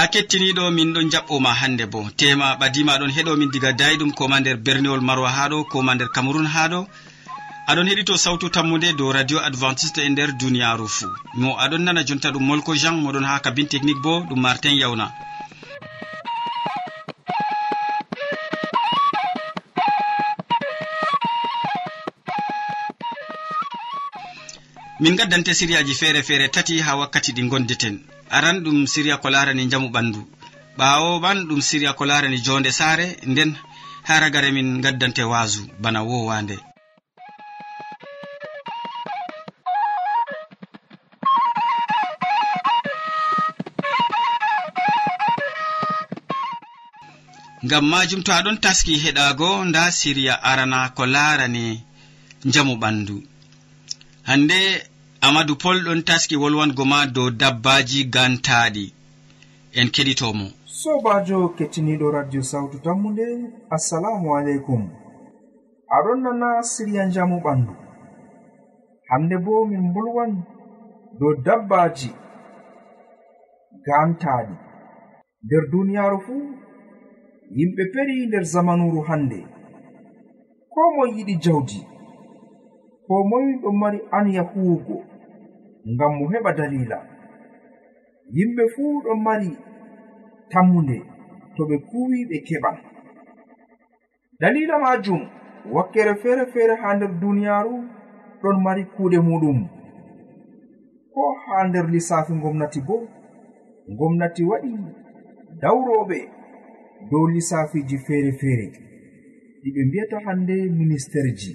ya kettiniɗo min ɗon jaɓɓoma hannde bo. Tema ɓadima ɗon heɗomin diga dayɗum koma nder berniwol marwa haɗo koma nder cameron haɗo aɗon heɗito sawtu tammude dow radio adventiste e nder duniyaru fuu. Mo aɗon nana jonta ɗum molko jean moɗon ha kabin technique bo ɗum martin yawna min gaddante siriyaji feere feere tati ha wakkati ɗi gondeten aran ɗum siriya ko larani jamu ɓandu. Ɓawo man ɗum siriya ko larani jonde saare nden ha ragare min gaddante wasu bana wowande ngam majum to aɗon taski heɗago nda siriya arana ko larani jamu ɓandu. Hande amadou pol ɗon taski wolwango ma dow dabbaji gantaɗi en keɗitomo sobajo kettiniɗo radio sawtu tammude assalamu aleykum. Aɗon nana siriya jamu ɓandu hande bo min bolwan dow dabbaji gantaɗi nder duniyaru fuu yimɓe peri nder zamanuru hande ko moy yiɗi jawdi ko moy ɗon mari anya huwugo ngam mo heɓa dalila. Yimɓe fuu ɗon mari tammunde to ɓe kuwi ɓe keɓan dalila majum wakkere feere feere ha nder duniyaaru ɗon mari kuuɗe muɗum. Ko ha nder lissafi gomnati bo gomnati waɗi dawroɓe dow lissafiji feere feere ɗi ɓe mbiyata hannde ministerji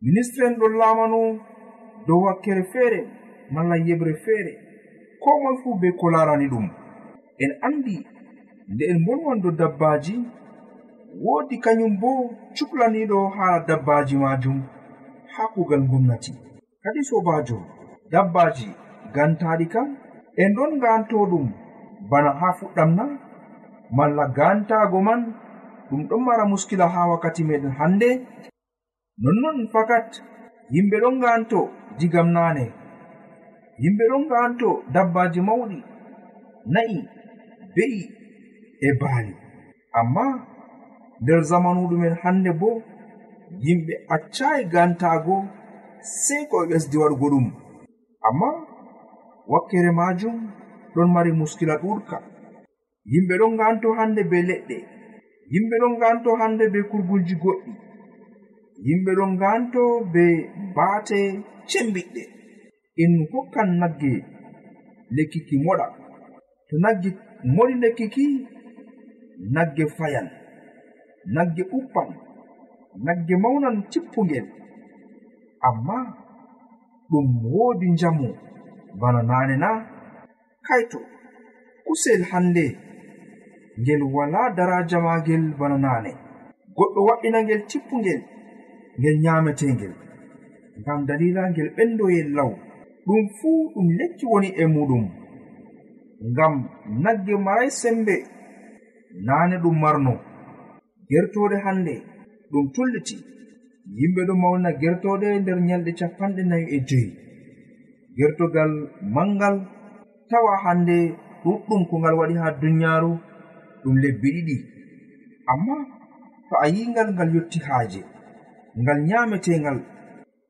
ministre en ɗon laamano dow wakkere feere malla yeɓre feere ko moy fuu be ko larani ɗum. En andi nde en bolwan do dabbaji woodi kañum bo cuklaniɗo haa dabbaji majum haa kugal gomnati kadi sobajo dabbaji gantaɗi kam en ɗon ganto ɗum bana haa fuɗɗam na malla gantago man ɗum ɗon mara muskila haa wakkati meɗen hannde. Nonnon fakat yimɓe ɗon ganto jigam naane. Yimɓe ɗon gaanto dabbaji mawɗi na'i be'i e baali. Amma nder zamanu ɗumen hannde bo yimɓe accayi gantaago sey ko ɓe ɓesdi waɗugo ɗum. Amma wakkere majum ɗon mari muskila ɗurka yimɓe ɗon ganto hannde be leɗɗe. Yimɓe ɗon ganto hannde be kurgulji goɗɗi. yimɓe ɗon ganto be baate cembiɗɗe. In hokkan nagge lekkiki moɗa. To nagge moɗi lekkiki nagge fayan nagge uppan nagge maunan cippugel amma ɗum woodi njamu. Bana nane na kaito kusel hande ngel wala daraja magel bana nane goɗɗo wa'inangel cippugel ngel nyametengel. Ngam dalila ngel ɓendoyel law ɗum fuu ɗum lekki woni e muɗum. Ngam nagge maray sembe naane ɗum marno gertoɗe hannde ɗum tulliti. Yimɓe ɗo mawna gertoɗe nder nyalɗe capanɗe nayi e joyi gertogal mangal tawa hannde ɗuɗɗum ko ngal waɗi haa duniyaaru ɗum lebbi ɗiɗi. Amma to a yingal ngal yotti haaje. ngal nyametengal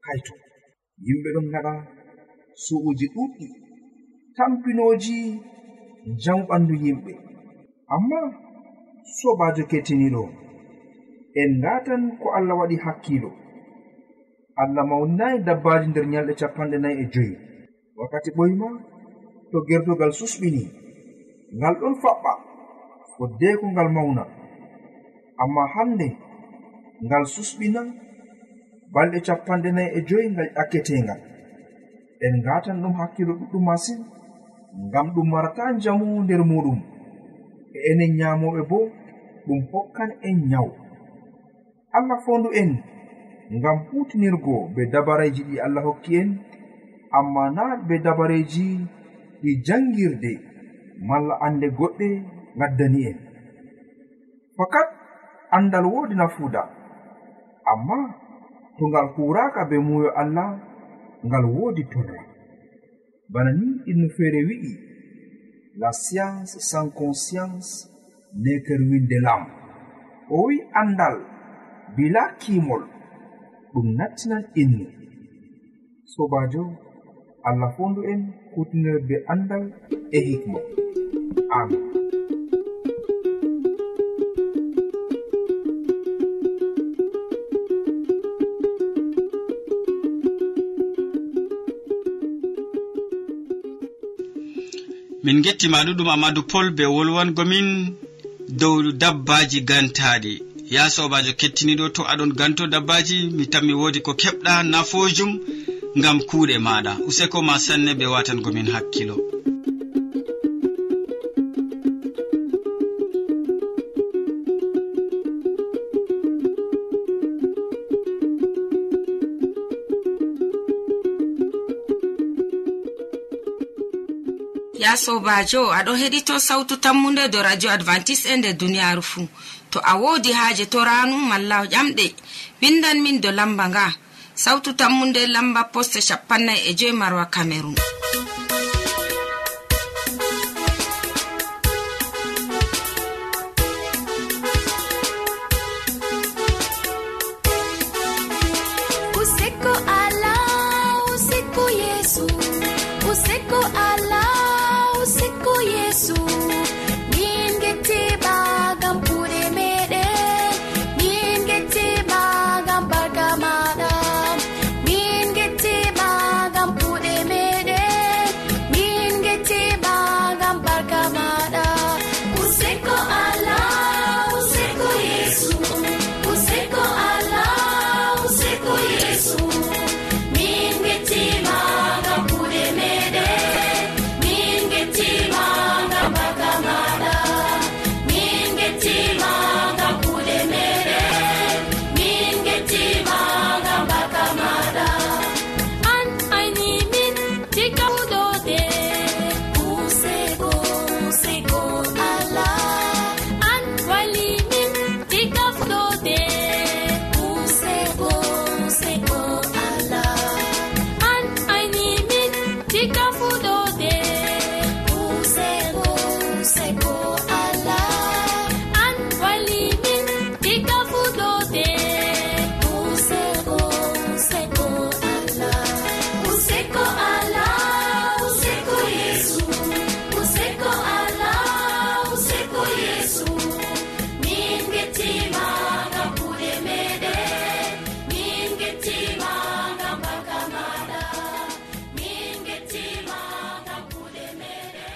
kayto yimɓe ɗon gaɗa su'uji ɗuɗɗi tampinoji jamu ɓandu yimɓe. Amma sobajo kettiniɗo en ngatan ko allah waɗi hakkilo allah mawninayi dabbaji nder nyalɗe capanɗe nayi e joyi. Wakkati ɓoyma to gertogal susɓini ngal ɗon faɓɓa foddeko ngal mawna. Amma hande ngal susɓina balɗe capanɗe nayi e joyi ngal ƴakketengal en ngatan ɗum hakkilo ɗuɗɗum masin ngam ɗum marata njamu nder muɗum. E enen nyamoɓe bo ɗum hokkan en nyawu. Allah fondu en ngam hutinirgo be dabareji ɗi allah hokki en. Amma na be dabareji ɗi jangirde malla ande goɗɗe gaddani en. Fakat andal wodi nafuuda amma to ngal huraka be muyo allah ngal woodi torra bana ni inno feere wi'i la science sans conscience neker winde lam o wi'i andal bila kimol ɗum nattinan innu. Sobajo allah fondu en kutinir be andal e hikma. Amin. min gettima ɗuɗum amadou pol be wolwangomin dow dabbaji gantaɗi. Ya sobajo kettiniɗo to aɗon ganto dabbaji mi tanmi wodi ko keɓɗa nafojum ngam kuuɗe maɗa. Useko ma sanne be watangomin hakkilo. sobajo aɗo heɗito sautu tammunde do radio advantice e nder duniyaaru fuu to a woodi haaje to ranu malla ƴamɗe. Windan min do lamba nga. Sautu tammunde lamba poste shapannai e joyi marwa cameron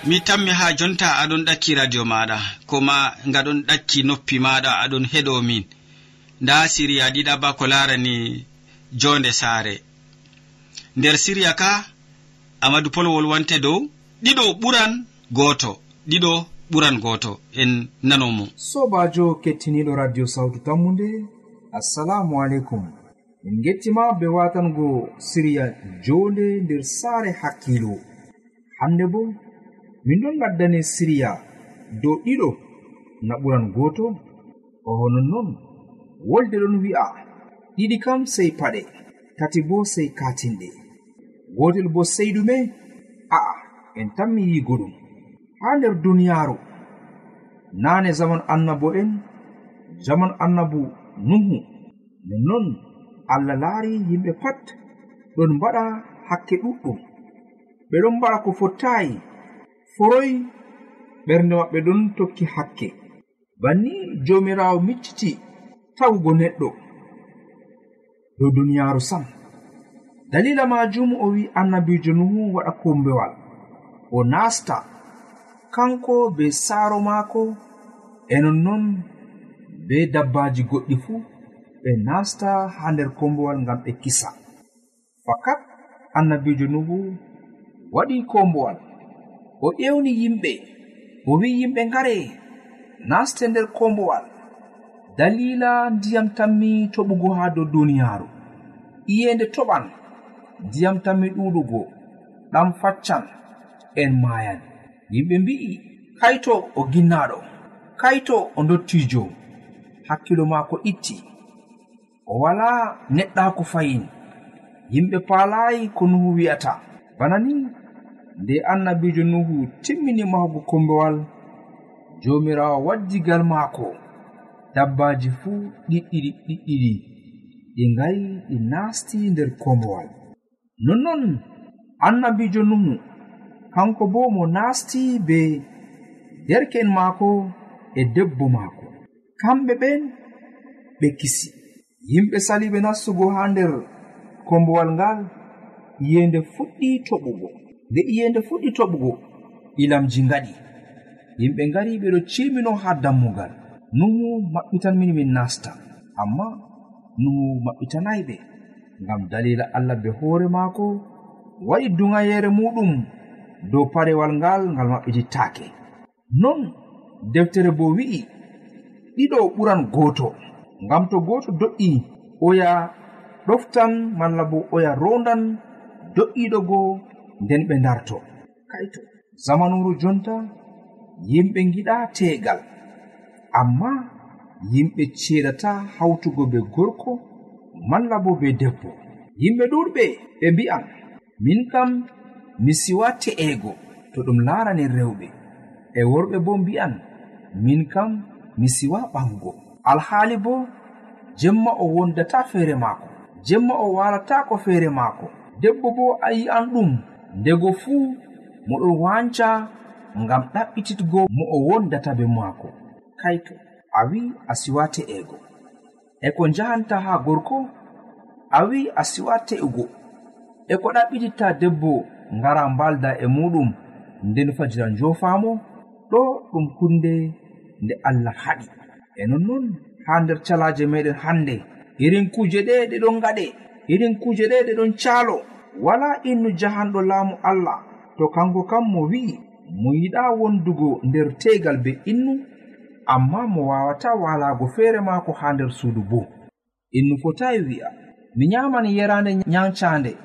mi tammi ha jonta aɗon ɗakki radio maɗa koma gaɗon ɗakki noppi maɗa aɗon heɗo min. Nda siriya ɗiɗaba ko larani jonde saare. Nder siriya ka amadou pol wolwante dow ɗiɗo ɓuran goto ɗiɗo ɓuran goto en nanomo sobajo kettiniɗo radio sawtu tammude assalamu aleykum. En gettima be watango siriya jonde nder saare hakkilo. Hande bo min ɗon gaddane siriya. Dow ɗiɗo na ɓuran goto oho nonnon wolde ɗon wi'a. Ɗiɗi kam sey paɗe tati bo sey katinɗe. Gotel bo sey ɗume a'a en tanmi yigo ɗum. Haa nder duniyaaru naane zaman annabo en zaman annabu nuhu. Nonnon allah laari yimɓe pat ɗon mbaɗa hakke ɗuɗɗum. Ɓe ɗon mbaɗa ko fottayi. foroy ɓernde maɓɓe ɗon tokki hakke. Banni jomirawo micciti tawugo neɗɗo. Dow duniyaaru sam. Dalila majum o wi annabijo nuhu waɗa kombewal o nasta kanko be saaro maako e nonnon be dabbaji goɗɗi fuu ɓe nasta ha nder kombowal ngam ɓe kisa. Fakat annabijo nuhu waɗi kombowal o ƴewni yimɓe o wi yimɓe ngare naste nder kombowal dalila ndiyam tammi toɓugo haa dow duniyaaru. Iyende toɓan ndiyam tammi ɗuɗugo ɗam faccan en maayan. Yimɓe mbi'i kayto o ginnaaɗo kayto o dottijo hakkilo maako itti. O walaa neɗɗaako fayin. Yimɓe paalayi ko nuhu wi'ata. Bana ni nde annabijo nuhu timmini mahugo kombowal jomirawo waddigal maako. Dabbaji fuu ɗiɗɗiɗi ɗiɗɗiɗi ɗi ngayi ɗi nasti nder kombowal nonnon annabijo nuhu kanko bo mo nasti be derke'en maako e debbo maako. Kamɓe ɓen ɓe kisi. Yimɓe saliɓe nastugo haa nder kombowal ngal yiyende fuɗɗi toɓugo nde iyende fuɗɗi toɓugo ilamji ngaɗi. Yimɓe ngari ɓeɗo cimino ha dammugal. Nuhu maɓɓitanmini min nasta. Amma nuhu maɓɓitanayi ɓe ngam dalila allah be hoore maako waɗi dugayere muɗum dow parewal ngal ngal maɓɓitittaake non deftere bo wi'i ɗiɗo ɓuran gooto. Ngam to gooto do'i oya ɗoftan malla bo oya rondan do'iɗo goo nden ɓe darto kaito. Zamanuru jonta yimɓe giɗa tegal amma yimɓe ceeɗata hawtugo be gorko malla bo be debbo. Yimɓe ɗuɗɓe ɓe mbi'an min kam mi siwa te'ego to ɗum larani rewɓe. E worɓe bo mbi'an min kam mi siwa ɓango alhaali bo jemma o wondata feere maako jemma o walata ko feere maako. Debbo bo a yi'an ɗum ndego fuu moɗon wanca ngam ɗaɓɓititgo mo o wondata be maako. Kaito a wi'i a siwa te'ego e ko njahanta haa gorko a wi'i a siwa te'ugo e ko ɗaɓɓititta debbo ngara mbalda e muɗum nden fajira njofamo ɗo ɗum hunde nde allah haɗi. E nonnon ha nder calaje meɗen hannde irin kuje ɗe ɗe ɗon gaɗe irin kuje ɗe ɗe ɗon caalo. wala innu jahanɗo laamu allah. To kanko kam mo wi'i mo yiɗa wondugo nder tegal be innu amma mo wawata walago feere maako ha nder suudu bo. Innu fotayi wi'a mi nyaman yerande nyancande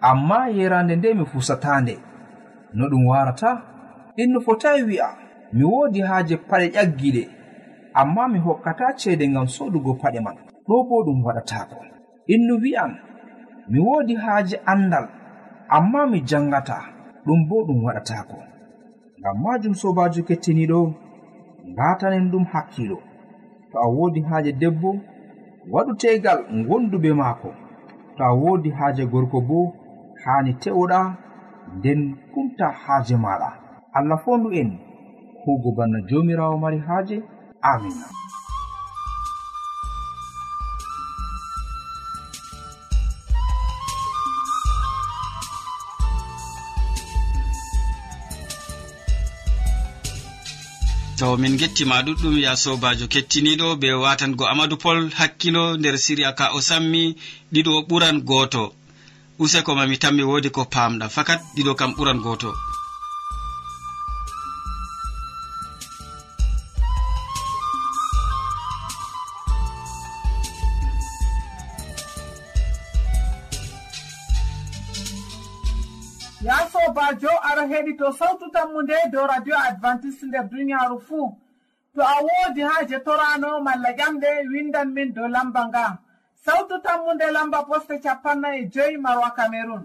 amma yerande nde mi fusatande no ɗum warata innu fotayi wi'a mi woodi haaje paɗe ƴaggiɗe amma mi hokkata ceede ngam sodugo paɗe man. Ɗo bo ɗum waɗatako innu wi'an mi woodi haaje andal amma mi janngata ɗum bo ɗum waɗatako ngam majum sobajo kettiniɗo ngatanen ɗum hakkilo to a woodi haaje debbo waɗu tegal gondu be maako. To a woodi haaje gorko bo haani te'oɗa nden kumta haaje maɗa allah fondu en. Hugo banna jomirawo mari haaje. Amina to min gettima ɗuɗɗum ya sobajo kettiniɗo be watango amadou pol hakkilo nder siriya ka o sammi ɗiɗo ɓuran goto. Useko mami tanmi wodi ko pamɗa. Fakat ɗiɗo kam ɓuran goto. heɗito sawtu tammu nde dow radio advantice nder duniyaaru fuu. To a woodi haaje torano malla ƴamɗe windan min dow lamba nga. Sawtu tammu nde lamba poste capanna e joyi marwa cameron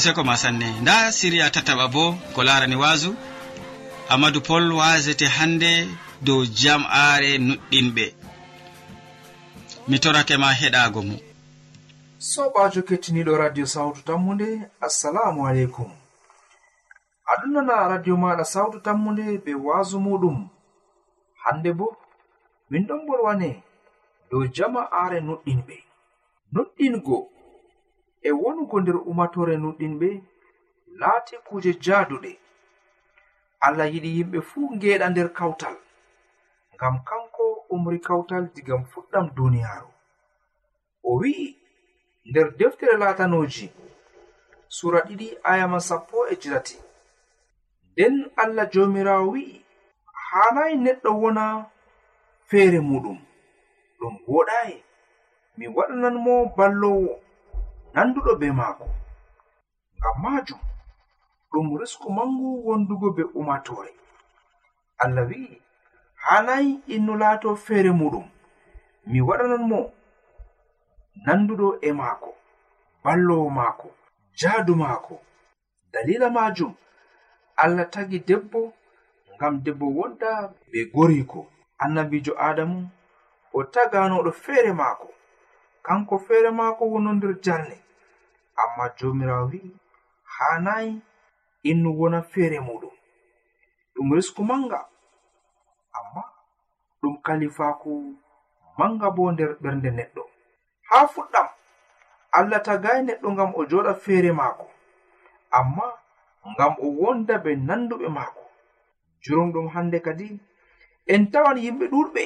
useko ma sanne nda siriya tataɓa bo ko larani wasu amadou pol wasete hande dow jam'aare nuɗɗinɓe. Mi torake ma heɗago mo. Sobajo kettiniɗo radio sawtu tammude assalamu aleykum. Aɗum nana radio maɗa sawtu tammude be wasu muɗum. Hande bo min ɗon bolwane dow jama'aare nuɗɗinɓe. Nuɗɗingo e wonugo nder umatore nuɗɗinɓe laati kuje jaaduɗe. Allah yiɗi yimɓe fuu ngeeɗa nder kawtal ngam kanko umri kawtal digam fuɗɗam duniyaaru. O wi'i nder deftere laatanoji sura ɗiɗi ayama sappo e jirati. Nden allah jomirawo wi'i haanayi neɗɗo wona feere muɗum ɗum woɗayi mi waɗanan mo ballowo. nanduɗo be maako. Ngam maajum ɗum risku mangu wondugo be umatore allah wi'i hanayi innu laato feere muɗum. Mi waɗanan mo nanduɗo e maako ballowo maako jaadu maako. Dalila majum allah tagi debbo ngam debbo wonda be goriko. Annabijo adamu o taganoɗo feere maako. kanko feere maako wono nder jarle amma jomirawo wi'i hanayi innu wona feere muɗum. Ɗum risku manga amma ɗum kalifaku manga bo nder ɓernde neɗɗo. Haa fuɗɗam. Allah tagayi e neɗɗo ngam o joɗa feere maako. Amma ngam o wonda be nanduɓe maako. Jurumɗum hande kadi en tawan yimɓe ɗuɗɓe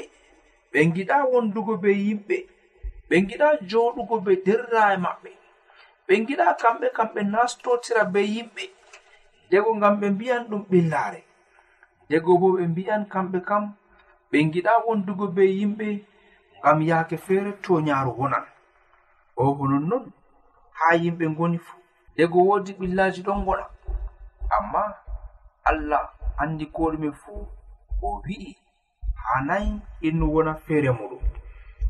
ɓe giɗa wondugo be yimɓe. ɓe giɗa joɗugo be derrae maɓɓe. Ɓe giɗa kamɓe kam ɓe nastotira be yimɓe. Dego ngam ɓe mbiyan ɗum ɓillare. Dego bo ɓe mbiyan kamɓe kam ɓe giɗa wondugo be yimɓe ngam yaake feere to nyaaru wonan. O ko nonnon ha yimɓe ngoni fuu dego woodi ɓillaji ɗon gona amma allah andi ko ɗume fuu o wi'i hanayi innu wona feere muɗum.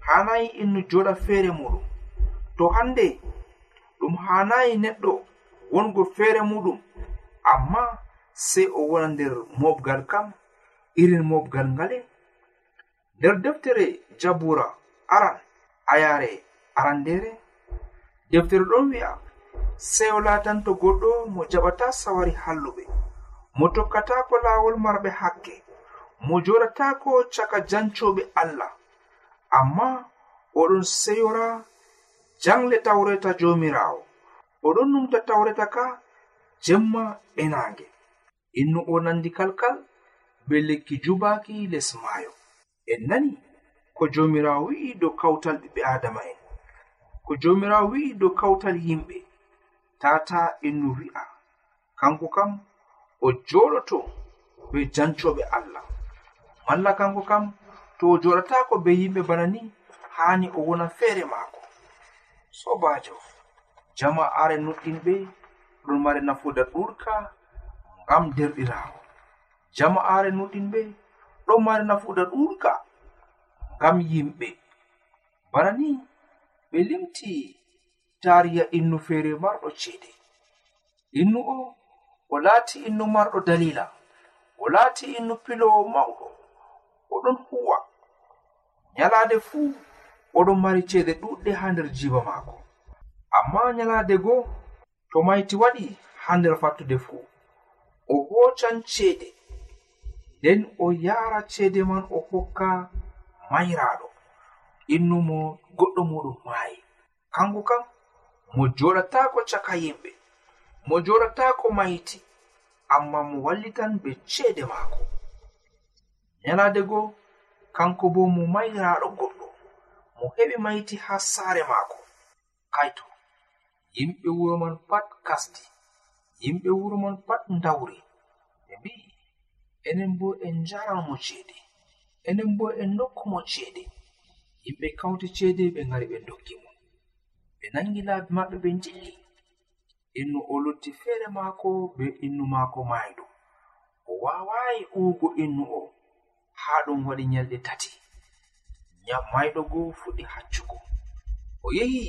hanayi innu joɗa feere muɗum. To hande ɗum hanayi neɗɗo wongo feere muɗum. Amma sey o wona nder mobgal kam irin mobgal ngale nder deftere jabura aran ayare arandere deftere ɗon wi'a sey o latanto goɗɗo mo jaɓata sawari halluɓe mo tokkatako laawol marɓe hakke mo joɗatako caka jancoɓe allah. amma oɗon seyora jangle tawreta jomirawo. Oɗon numta tawreta ka jemma e naange innu o nandi kalkal be lekki jubaki les maayo en nani ko jomirawo wi'i dow kawtal ɓiɓɓe adama en. Ko jomirawo wi'i dow kawtal yimɓe. Tata innu wi'a. Kanko kam o joɗoto be jancoɓe allah. Malla kanko kam to o joɗatako be yimɓe bana ni hani o wona feere maako. Sobajo jama'are nuɗɗinɓe ɗon mari nafuda ɗurka ngam derɗirawo jama'are nuɗɗinɓe ɗon mari nafuda ɗurka ngam yimɓe. Bana ni ɓe limti tariya innu feere marɗo ceede. Innu o o laati innu marɗo dalila o laati innu pilowo mawɗo oɗon huwa. nyalaade fuu oɗon mari ceede ɗuɗɗe haa nder jiiba maako. Amma nyalaade goo to mayti waɗi haa nder fattude fuu o hoocan ceede nden o yaara ceede man o hokka mayraaɗo. Innumo goɗɗo muɗum maayi. Kanko kam mo joɗatako caka yimɓe mo joɗatako mayti amma mo wallitan be ceede maako. Nyalaade goo kanko bo mo mayraɗo goɗɗo. Mo heɓi mayti ha saare maako. Kaito yimɓe wuro man pat kasdi yimɓe wuro man pat dawri ɓe mbi'i enen bo en jaran mo ceede enen bo en nokku mo ceede. Yimɓe kawti ceede ɓe ngari ɓe dokki mo. Ɓe nangi laabi maɓɓe ɓe njilli. Innu o lutti feere maako be innu maako maayɗo o waawayi uwugo innu o. haa ɗum waɗi nyalɗe tati. Nyammayɗo goo fuɗɗi haccugo. O yehi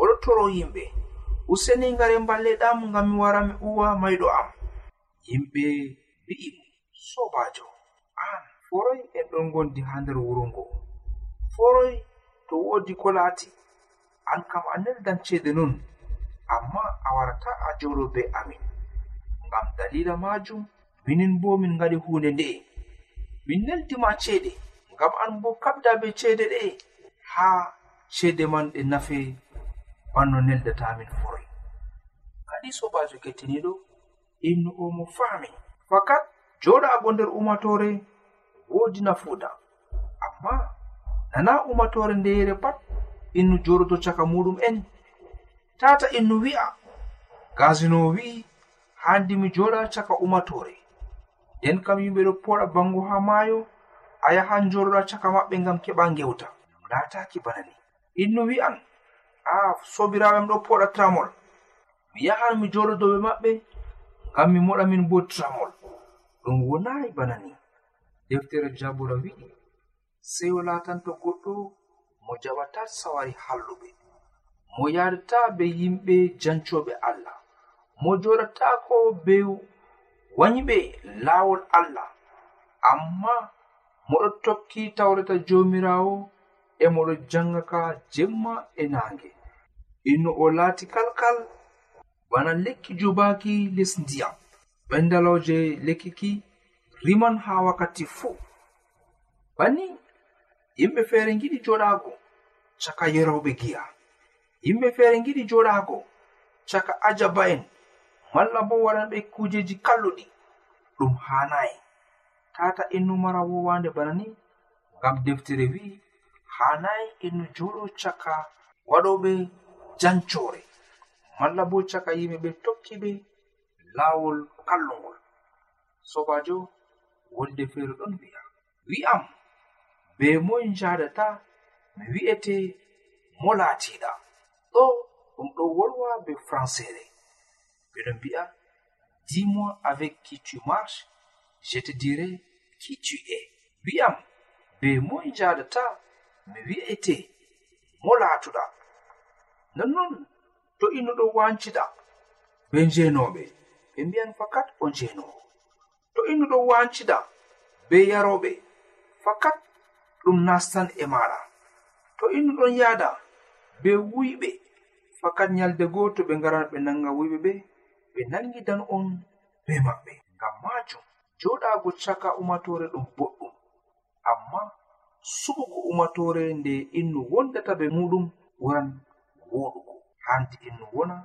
oɗo toro yimɓe useni ngare mballeɗam ngam mi wara mi uwa mayɗo am. Yimɓe mbi'i sobajo. An foroy en ɗon gondi haa nder wuro ngo. Foroy to woodi ko laati. An kam a neldan ceede non amma a warata a joɗo be amin. Ngam dalila majum minin bo min ngaɗi hunde nde'e min neltima ceede ngam an bo kabda be ceede ɗe ha ceede man ɗe nafe banno neldatamin fori kadi sobajo kettiniɗo imnu o mo faami. Fakat joɗago nder umatore woodi nafuuda. Amma nana umatore ndeyere pat innu joɗoto caka muɗum en. Tata innu wi'a gasino wi'i handi mi joɗa caka umatore. nden kam yimɓe ɗo poɗa bango ha maayo a yahan njorɗa caka maɓɓe ngam keɓa ngewta. Lataki bana ni. Innu wi'an a sobiraɓe am ɗo poɗa tramol. Mi yahan mi joɗo dow maɓɓe ngam mi moɗa min bo tramol. Ɗum wonayi bana ni. Deftere jabura wi'i seyo latanto goɗɗo mo jaɓata sawari halluɓe. Mo yadata be yimɓe jancoɓe allah. Mo joɗatako be wanyi ɓe laawol allah. Amma moɗo tokki tawreta jomirawo e moɗo janga ka jemma e naange. Inno o laati kalkal bana lekki jubaki les ndiyam. Ɓendaloje lekkiki riman ha wakkati fuu. Banni yimɓe feere giɗi joɗaago caka yerowɓe giya. Yimɓe feere giɗi joɗaago caka ajaba'en malla bo waɗan ɓe kujeji kalluɗi. Ɗum hanayi. Tata innu mara wowande bana ni ngam deftere wi'i hanayi innu joɗo caka waɗoɓe jancore malla bo caka yimɓe ɓe tokki ɓe kallugol sobajo wonde feere ɗon wi'a. Wi'am be moy jadata mi wi'ete mo laatiɗa ɗo ɗum ɗo wolwa be françére ɓe ɗon mbi'a dis-moi avec qui tu marches je te dirai qui tu es. Wi'am be moy njadata mi wi'ete mo laatuɗa nonnon to innuɗo wancida wanciɗa be njenoɓe ɓe mbiyan fakat o njenowo to innuɗo wancida be yaroɓe fakat ɗum nastan e maɗa to innuɗon ɗon yaada be wuyɓe fakat nyalde goto ɓe ngaran ɓe nanga wuyɓe ɓe ɓe nangi dan on be maɓɓe. Ngam majum joɗago caka umatore ɗum boɗɗum. Amma suɓugo umatore nde innu wondata be muɗum ɓuran woɗugo. Handi innu wona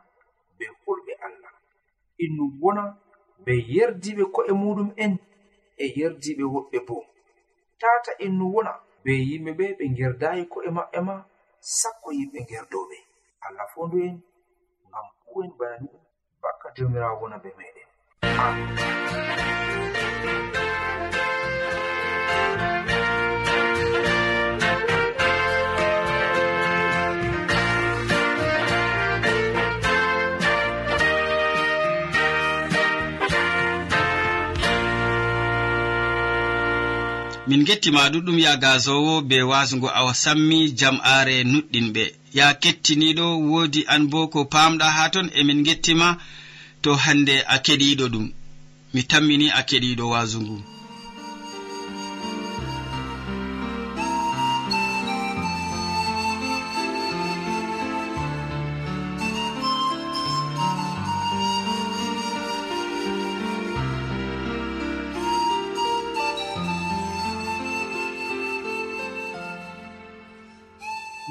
be hulɓe allah. Innu wona be yerdiɓe ko'e muɗum en e yerdiɓe woɓɓe bo. Tata innu wona be yimɓe ɓe ɓe gerdayi ko'e maɓɓe ma sakko yimɓe gerdoɓe allah fondu en ngam ku'en bana ni bakka jomirawo wona be meɗen min gettima ɗuɗɗum ya gasowo be wasugo awa sammi jam'are nuɗɗinɓe. ya kettiniɗo woodi an bo ko pamɗa ha ton emin gettima to hande a keɗiɗo ɗum. Mi tammini a keɗiɗo waasu ngu.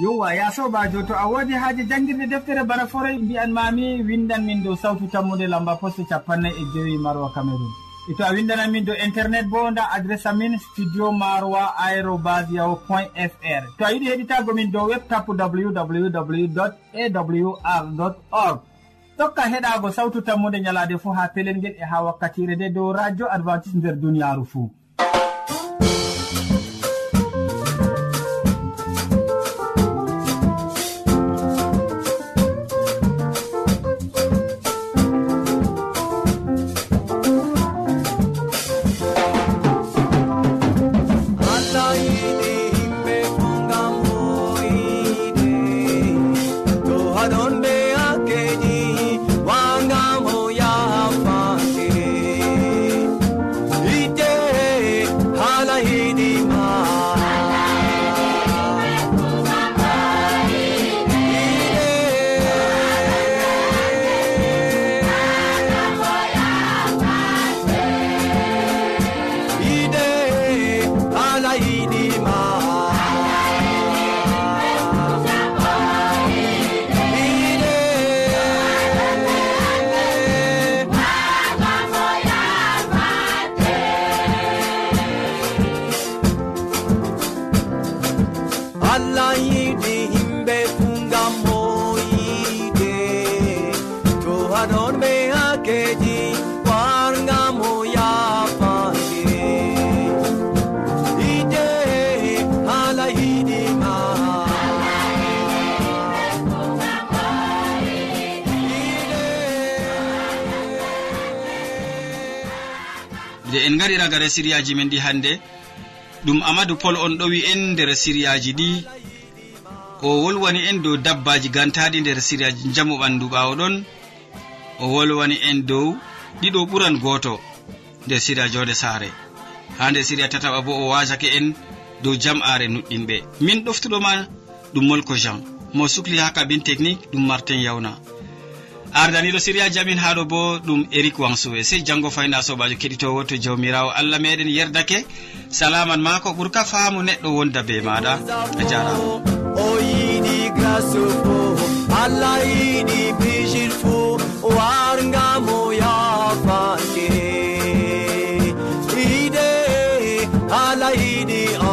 yowa ya sobajo to a wodi haaji jangguirde deftere bana forey mbiyan mami windan min dow sawtu tammude lamba poste capannay e joyi maroa cameron e to a windanan min dow internet bo nda adresse amin studio maroa aérobas yaho point fr to a yiɗi heɗitago min dow web tapu www awr org. Tokka heɗago sawtu tammude ñalade fo ha pelel ngel e ha wakkatire nde dow radio adventice nder duniyaru fou gari ragare siriyaji men ɗi hannde ɗum amadou pol on ɗo wi'en nder siriyaji ɗi. O wolwani en dow dabbaji gantaɗi nder siriyaji jamu ɓandu ɓawo ɗon. O wolwani en dow ɗiɗo ɓuran goto nder siriya jode saare. Ha nder siriya tataɓa bo o wasake en dow jam'are nuɗɗinɓe. Min ɗoftuɗoma ɗum molko jean. Mo sukli ha kabin technique ɗum martin yawna ardaniɗo siriya jamin haɗo bo ɗum eric wansuwe sey janngo fayna sobajo keɗitowo to jawmirawo allah meɗen yerdake. Salaman ma ko ɓuurka faamu neɗɗo wonda be maɗa. E A jarama o yiɗi grace fo allah yiɗi bijil fo wargamo yafake ide ala yiɗi o